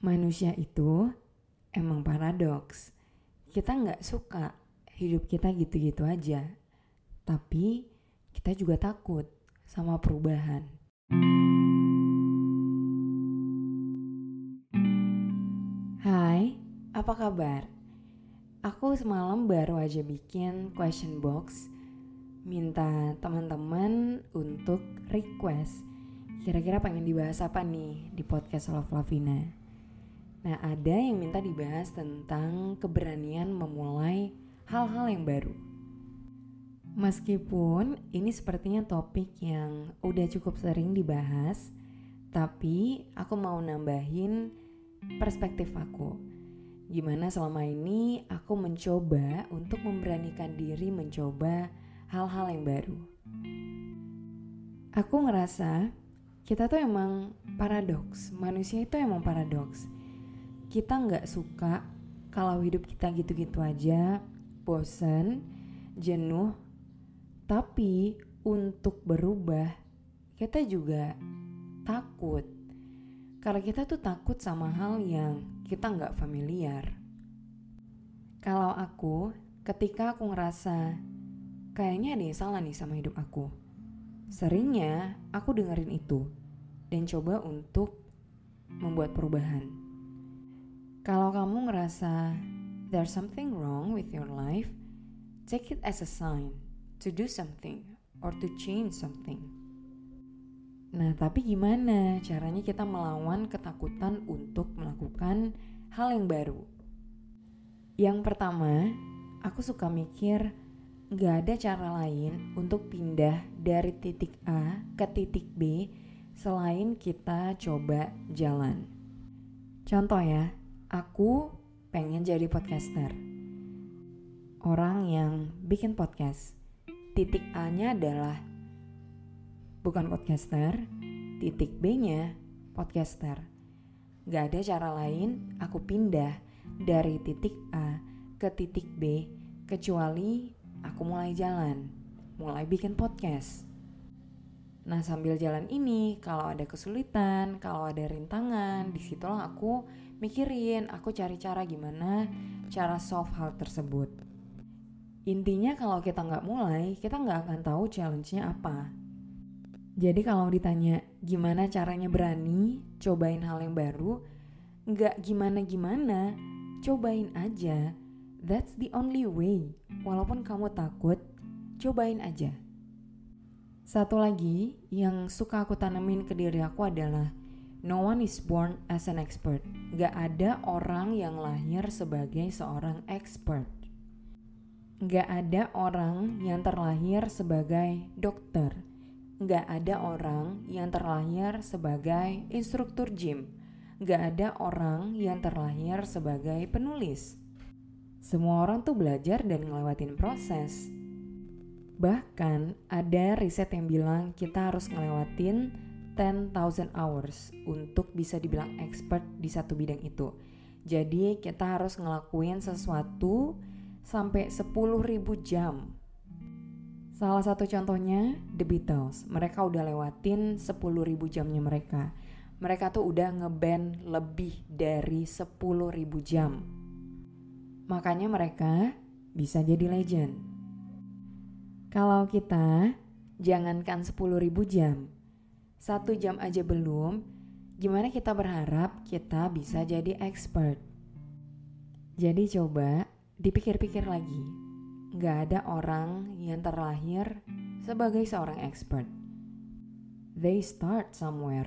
Manusia itu emang paradoks. Kita nggak suka hidup kita gitu-gitu aja. Tapi kita juga takut sama perubahan. Hai, apa kabar? Aku semalam baru aja bikin question box minta teman-teman untuk request kira-kira pengen dibahas apa nih di podcast Love Lavina. Nah ada yang minta dibahas tentang keberanian memulai hal-hal yang baru. Meskipun ini sepertinya topik yang udah cukup sering dibahas, tapi aku mau nambahin perspektif aku. Gimana selama ini aku mencoba untuk memberanikan diri mencoba hal-hal yang baru. Aku ngerasa kita tuh emang paradoks, manusia itu emang paradoks. Kita nggak suka kalau hidup kita gitu-gitu aja, bosen, jenuh, tapi untuk berubah kita juga takut karena kita tuh takut sama hal yang kita nggak familiar. Kalau aku, ketika aku ngerasa kayaknya ada yang salah nih sama hidup aku, seringnya aku dengerin itu dan coba untuk membuat perubahan. Kalau kamu ngerasa there's something wrong with your life, take it as a sign to do something or to change something. Nah, tapi gimana caranya kita melawan ketakutan untuk melakukan hal yang baru? Yang pertama, aku suka mikir gak ada cara lain untuk pindah dari titik A ke titik B selain kita coba jalan. Contoh ya, aku pengen jadi podcaster. Orang yang bikin podcast. Titik A-nya adalah bukan podcaster, titik B-nya podcaster. Gak ada cara lain aku pindah dari titik A ke titik B kecuali aku mulai jalan, mulai bikin podcast. Nah sambil jalan ini, kalau ada kesulitan, kalau ada rintangan, di situlah aku mikirin, aku cari cara gimana cara solve hal tersebut. Intinya kalau kita nggak mulai, kita nggak akan tahu challenge-nya apa. Jadi kalau ditanya gimana caranya berani cobain hal yang baru, nggak gimana-gimana, cobain aja. That's the only way. Walaupun kamu takut, cobain aja. Satu lagi yang suka aku tanemin ke diri aku adalah No one is born as an expert. Gak ada orang yang lahir sebagai seorang expert. Gak ada orang yang terlahir sebagai dokter nggak ada orang yang terlahir sebagai instruktur gym. Nggak ada orang yang terlahir sebagai penulis. Semua orang tuh belajar dan ngelewatin proses. Bahkan ada riset yang bilang kita harus ngelewatin 10,000 hours untuk bisa dibilang expert di satu bidang itu. Jadi kita harus ngelakuin sesuatu sampai 10.000 jam Salah satu contohnya The Beatles. Mereka udah lewatin 10.000 jamnya mereka. Mereka tuh udah ngeband lebih dari 10.000 jam. Makanya mereka bisa jadi legend. Kalau kita jangankan 10.000 jam, satu jam aja belum, gimana kita berharap kita bisa jadi expert? Jadi coba dipikir-pikir lagi Gak ada orang yang terlahir sebagai seorang expert. They start somewhere.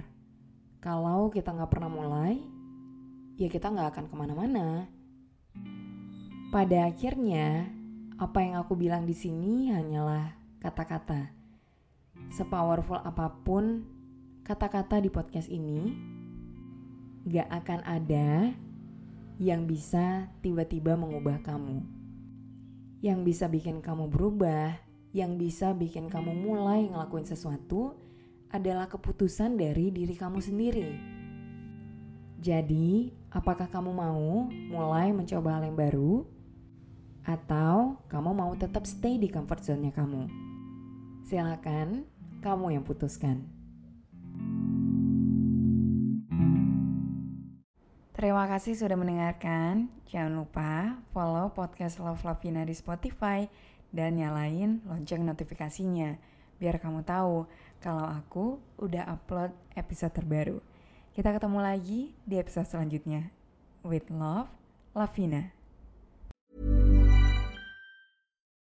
Kalau kita nggak pernah mulai, ya kita nggak akan ke mana-mana. Pada akhirnya, apa yang aku bilang di sini hanyalah kata-kata. Sepowerful apa pun kata-kata di podcast ini gak akan ada yang bisa tiba-tiba mengubah kamu. Yang bisa bikin kamu berubah, yang bisa bikin kamu mulai ngelakuin sesuatu adalah keputusan dari diri kamu sendiri. Jadi, apakah kamu mau mulai mencoba hal yang baru? Atau kamu mau tetap stay di comfort zone-nya kamu? Silakan kamu yang putuskan. Terima kasih sudah mendengarkan. Jangan lupa follow podcast Love Lavina di Spotify dan nyalain lonceng notifikasinya biar kamu tahu kalau aku udah upload episode terbaru. Kita ketemu lagi di episode selanjutnya. With love, Lavina.